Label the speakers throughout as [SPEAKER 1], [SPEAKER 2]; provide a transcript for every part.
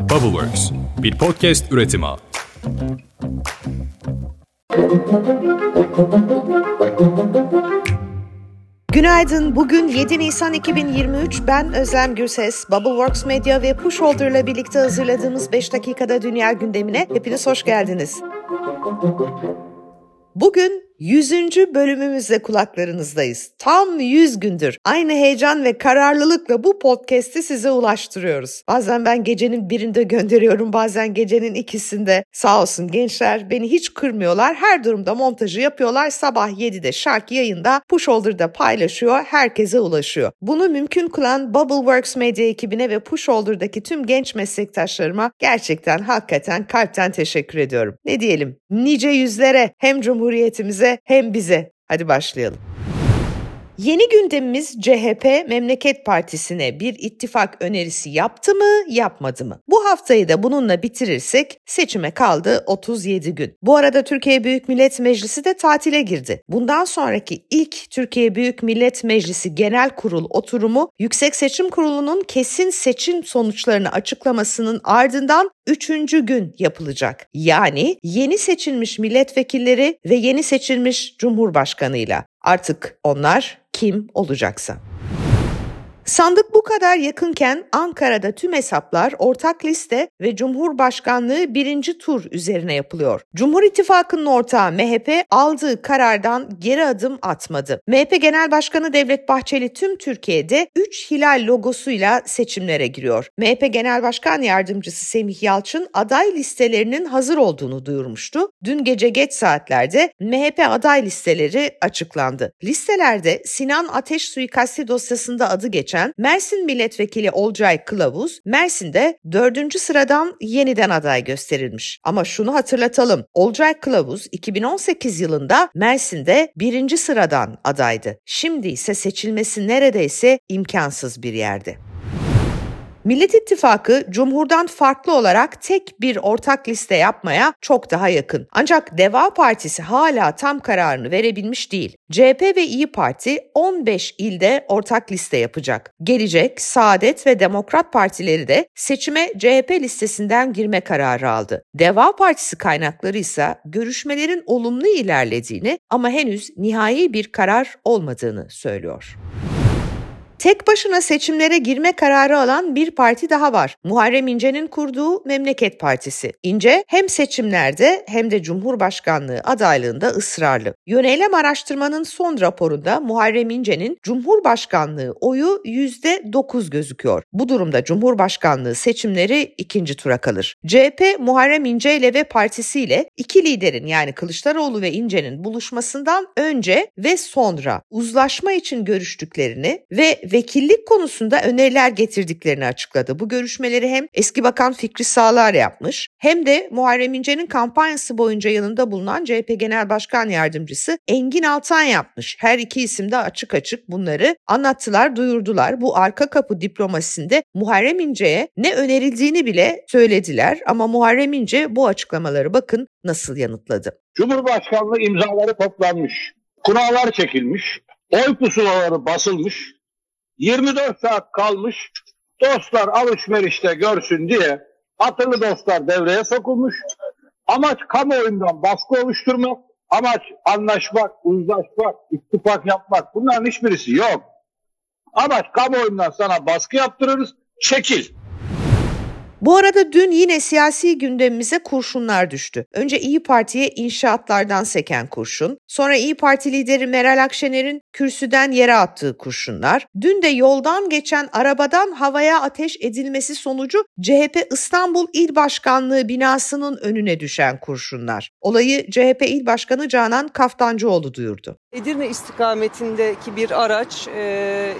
[SPEAKER 1] Bubbleworks, bir podcast üretimi.
[SPEAKER 2] Günaydın. Bugün 7 Nisan 2023. Ben Özlem Gürses. Bubbleworks Media ve Pushholder ile birlikte hazırladığımız 5 dakikada dünya gündemine hepiniz hoş geldiniz. Bugün 100. bölümümüzle kulaklarınızdayız. Tam 100 gündür aynı heyecan ve kararlılıkla bu podcast'i size ulaştırıyoruz. Bazen ben gecenin birinde gönderiyorum, bazen gecenin ikisinde. Sağ olsun gençler beni hiç kırmıyorlar. Her durumda montajı yapıyorlar. Sabah 7'de şarkı yayında, Pushholder'da paylaşıyor, herkese ulaşıyor. Bunu mümkün kılan Bubbleworks Media ekibine ve Pushholder'daki tüm genç meslektaşlarıma gerçekten hakikaten kalpten teşekkür ediyorum. Ne diyelim? Nice yüzlere hem Cumhuriyetimize hem bize. Hadi başlayalım. Yeni gündemimiz CHP Memleket Partisi'ne bir ittifak önerisi yaptı mı, yapmadı mı? Bu haftayı da bununla bitirirsek seçime kaldı 37 gün. Bu arada Türkiye Büyük Millet Meclisi de tatile girdi. Bundan sonraki ilk Türkiye Büyük Millet Meclisi Genel Kurul oturumu Yüksek Seçim Kurulu'nun kesin seçim sonuçlarını açıklamasının ardından üçüncü gün yapılacak. Yani yeni seçilmiş milletvekilleri ve yeni seçilmiş cumhurbaşkanıyla. Artık onlar kim olacaksa. Sandık bu kadar yakınken Ankara'da tüm hesaplar ortak liste ve Cumhurbaşkanlığı birinci tur üzerine yapılıyor. Cumhur İttifakı'nın ortağı MHP aldığı karardan geri adım atmadı. MHP Genel Başkanı Devlet Bahçeli tüm Türkiye'de 3 hilal logosuyla seçimlere giriyor. MHP Genel Başkan Yardımcısı Semih Yalçın aday listelerinin hazır olduğunu duyurmuştu. Dün gece geç saatlerde MHP aday listeleri açıklandı. Listelerde Sinan Ateş suikasti dosyasında adı geçen geçen Mersin Milletvekili Olcay Kılavuz, Mersin'de dördüncü sıradan yeniden aday gösterilmiş. Ama şunu hatırlatalım, Olcay Kılavuz 2018 yılında Mersin'de birinci sıradan adaydı. Şimdi ise seçilmesi neredeyse imkansız bir yerde. Millet İttifakı Cumhur'dan farklı olarak tek bir ortak liste yapmaya çok daha yakın. Ancak Deva Partisi hala tam kararını verebilmiş değil. CHP ve İyi Parti 15 ilde ortak liste yapacak. Gelecek, Saadet ve Demokrat Partileri de seçime CHP listesinden girme kararı aldı. Deva Partisi kaynakları ise görüşmelerin olumlu ilerlediğini ama henüz nihai bir karar olmadığını söylüyor. Tek başına seçimlere girme kararı alan bir parti daha var. Muharrem İnce'nin kurduğu Memleket Partisi. İnce hem seçimlerde hem de Cumhurbaşkanlığı adaylığında ısrarlı. Yöneylem araştırmanın son raporunda Muharrem İnce'nin Cumhurbaşkanlığı oyu %9 gözüküyor. Bu durumda Cumhurbaşkanlığı seçimleri ikinci tura kalır. CHP Muharrem İnce ile ve partisiyle iki liderin yani Kılıçdaroğlu ve İnce'nin buluşmasından önce ve sonra uzlaşma için görüştüklerini ve vekillik konusunda öneriler getirdiklerini açıkladı. Bu görüşmeleri hem eski bakan Fikri Sağlar yapmış hem de Muharrem İnce'nin kampanyası boyunca yanında bulunan CHP Genel Başkan Yardımcısı Engin Altan yapmış. Her iki isim de açık açık bunları anlattılar, duyurdular. Bu arka kapı diplomasisinde Muharrem İnce'ye ne önerildiğini bile söylediler ama Muharrem İnce bu açıklamaları bakın nasıl yanıtladı.
[SPEAKER 3] Cumhurbaşkanlığı imzaları toplanmış, kurallar çekilmiş, oy pusulaları basılmış, 24 saat kalmış dostlar alışverişte görsün diye akıllı dostlar devreye sokulmuş. Amaç kamuoyundan baskı oluşturmak, amaç anlaşmak, uzlaşmak, ittifak yapmak bunların hiçbirisi yok. Amaç kamuoyundan sana baskı yaptırırız, çekil.
[SPEAKER 2] Bu arada dün yine siyasi gündemimize kurşunlar düştü. Önce İyi Parti'ye inşaatlardan seken kurşun, sonra İyi Parti lideri Meral Akşener'in kürsüden yere attığı kurşunlar, dün de yoldan geçen arabadan havaya ateş edilmesi sonucu CHP İstanbul İl Başkanlığı binasının önüne düşen kurşunlar. Olayı CHP İl Başkanı Canan Kaftancıoğlu duyurdu.
[SPEAKER 4] Edirne istikametindeki bir araç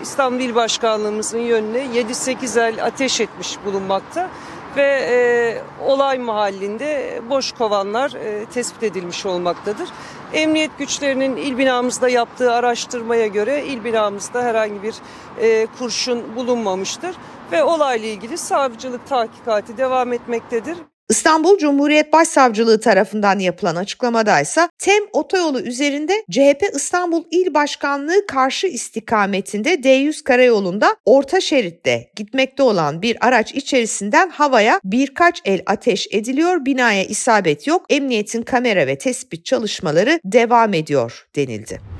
[SPEAKER 4] İstanbul İl Başkanlığımızın yönüne 7-8 el ateş etmiş bulunmakta ve e, olay mahallinde boş kovanlar e, tespit edilmiş olmaktadır. Emniyet güçlerinin il binamızda yaptığı araştırmaya göre il binamızda herhangi bir e, kurşun bulunmamıştır ve olayla ilgili savcılık tahkikati devam etmektedir.
[SPEAKER 2] İstanbul Cumhuriyet Başsavcılığı tarafından yapılan açıklamada ise TEM otoyolu üzerinde CHP İstanbul İl Başkanlığı karşı istikametinde D100 karayolunda orta şeritte gitmekte olan bir araç içerisinden havaya birkaç el ateş ediliyor. Binaya isabet yok. Emniyetin kamera ve tespit çalışmaları devam ediyor denildi.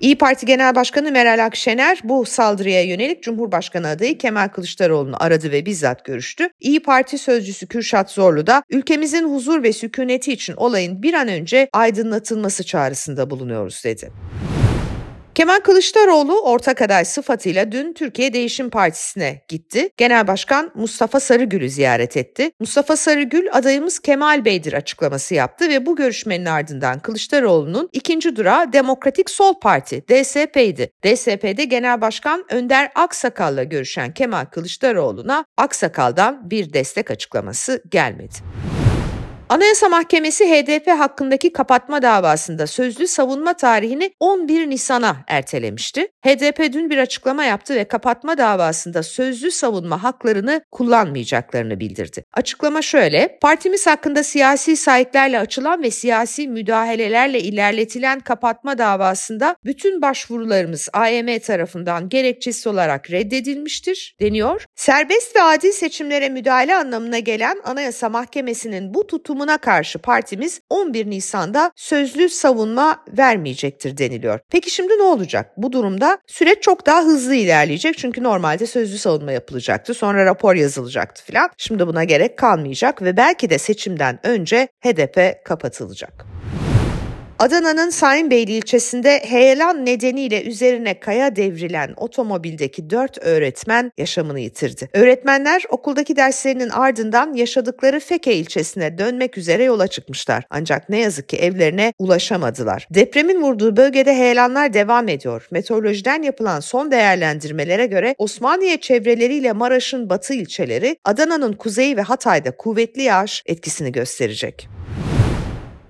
[SPEAKER 2] İyi Parti Genel Başkanı Meral Akşener bu saldırıya yönelik Cumhurbaşkanı adayı Kemal Kılıçdaroğlu'nu aradı ve bizzat görüştü. İyi Parti sözcüsü Kürşat Zorlu da ülkemizin huzur ve sükuneti için olayın bir an önce aydınlatılması çağrısında bulunuyoruz dedi. Kemal Kılıçdaroğlu ortak aday sıfatıyla dün Türkiye Değişim Partisi'ne gitti. Genel Başkan Mustafa Sarıgül'ü ziyaret etti. Mustafa Sarıgül adayımız Kemal Bey'dir açıklaması yaptı ve bu görüşmenin ardından Kılıçdaroğlu'nun ikinci durağı Demokratik Sol Parti DSP'ydi. DSP'de Genel Başkan Önder Aksakal'la görüşen Kemal Kılıçdaroğlu'na Aksakal'dan bir destek açıklaması gelmedi. Anayasa Mahkemesi HDP hakkındaki kapatma davasında sözlü savunma tarihini 11 Nisan'a ertelemişti. HDP dün bir açıklama yaptı ve kapatma davasında sözlü savunma haklarını kullanmayacaklarını bildirdi. Açıklama şöyle, partimiz hakkında siyasi sahiplerle açılan ve siyasi müdahalelerle ilerletilen kapatma davasında bütün başvurularımız AYM tarafından gerekçesi olarak reddedilmiştir deniyor. Serbest ve adil seçimlere müdahale anlamına gelen Anayasa Mahkemesi'nin bu tutumu tutumuna karşı partimiz 11 Nisan'da sözlü savunma vermeyecektir deniliyor. Peki şimdi ne olacak? Bu durumda süreç çok daha hızlı ilerleyecek çünkü normalde sözlü savunma yapılacaktı. Sonra rapor yazılacaktı filan. Şimdi buna gerek kalmayacak ve belki de seçimden önce HDP kapatılacak. Adana'nın Sayınbeyli ilçesinde heyelan nedeniyle üzerine kaya devrilen otomobildeki dört öğretmen yaşamını yitirdi. Öğretmenler okuldaki derslerinin ardından yaşadıkları Feke ilçesine dönmek üzere yola çıkmışlar. Ancak ne yazık ki evlerine ulaşamadılar. Depremin vurduğu bölgede heyelanlar devam ediyor. Meteorolojiden yapılan son değerlendirmelere göre Osmaniye çevreleriyle Maraş'ın batı ilçeleri, Adana'nın kuzeyi ve Hatay'da kuvvetli yağış etkisini gösterecek.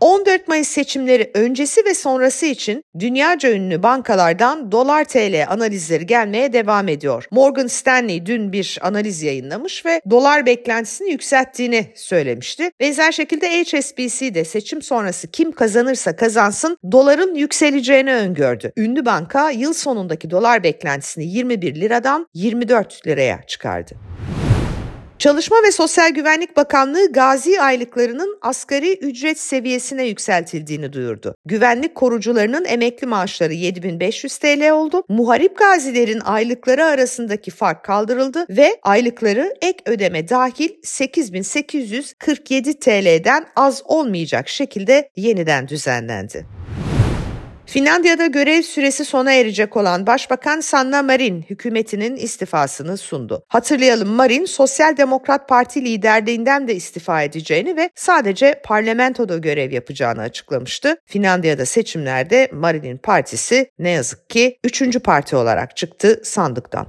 [SPEAKER 2] 14 Mayıs seçimleri öncesi ve sonrası için dünyaca ünlü bankalardan dolar TL analizleri gelmeye devam ediyor. Morgan Stanley dün bir analiz yayınlamış ve dolar beklentisini yükselttiğini söylemişti. Benzer şekilde HSBC de seçim sonrası kim kazanırsa kazansın doların yükseleceğini öngördü. Ünlü banka yıl sonundaki dolar beklentisini 21 liradan 24 liraya çıkardı. Çalışma ve Sosyal Güvenlik Bakanlığı gazi aylıklarının asgari ücret seviyesine yükseltildiğini duyurdu. Güvenlik korucularının emekli maaşları 7500 TL oldu. Muharip gazilerin aylıkları arasındaki fark kaldırıldı ve aylıkları ek ödeme dahil 8847 TL'den az olmayacak şekilde yeniden düzenlendi. Finlandiya'da görev süresi sona erecek olan Başbakan Sanna Marin hükümetinin istifasını sundu. Hatırlayalım Marin Sosyal Demokrat Parti liderliğinden de istifa edeceğini ve sadece parlamentoda görev yapacağını açıklamıştı. Finlandiya'da seçimlerde Marin'in partisi ne yazık ki üçüncü parti olarak çıktı sandıktan.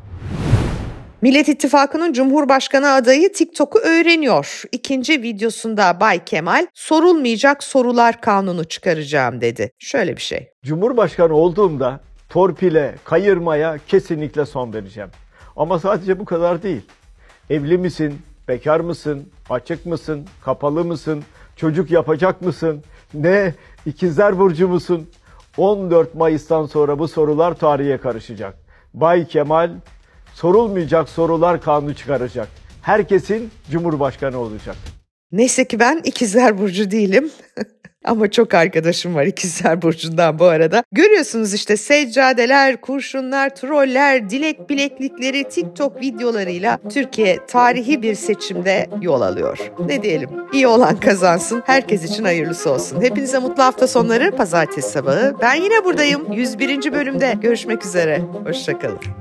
[SPEAKER 2] Millet İttifakı'nın Cumhurbaşkanı adayı TikTok'u öğreniyor. İkinci videosunda Bay Kemal sorulmayacak sorular kanunu çıkaracağım dedi. Şöyle bir şey.
[SPEAKER 5] Cumhurbaşkanı olduğumda torpile, kayırmaya kesinlikle son vereceğim. Ama sadece bu kadar değil. Evli misin? Bekar mısın? Açık mısın? Kapalı mısın? Çocuk yapacak mısın? Ne? İkizler burcu musun? 14 Mayıs'tan sonra bu sorular tarihe karışacak. Bay Kemal sorulmayacak sorular kanunu çıkaracak. Herkesin cumhurbaşkanı olacak.
[SPEAKER 2] Neyse ki ben ikizler burcu değilim. Ama çok arkadaşım var ikizler burcundan bu arada. Görüyorsunuz işte seccadeler, kurşunlar, troller, dilek bileklikleri, TikTok videolarıyla Türkiye tarihi bir seçimde yol alıyor. Ne diyelim? İyi olan kazansın. Herkes için hayırlısı olsun. Hepinize mutlu hafta sonları. Pazartesi sabahı. Ben yine buradayım. 101. bölümde görüşmek üzere. Hoşçakalın.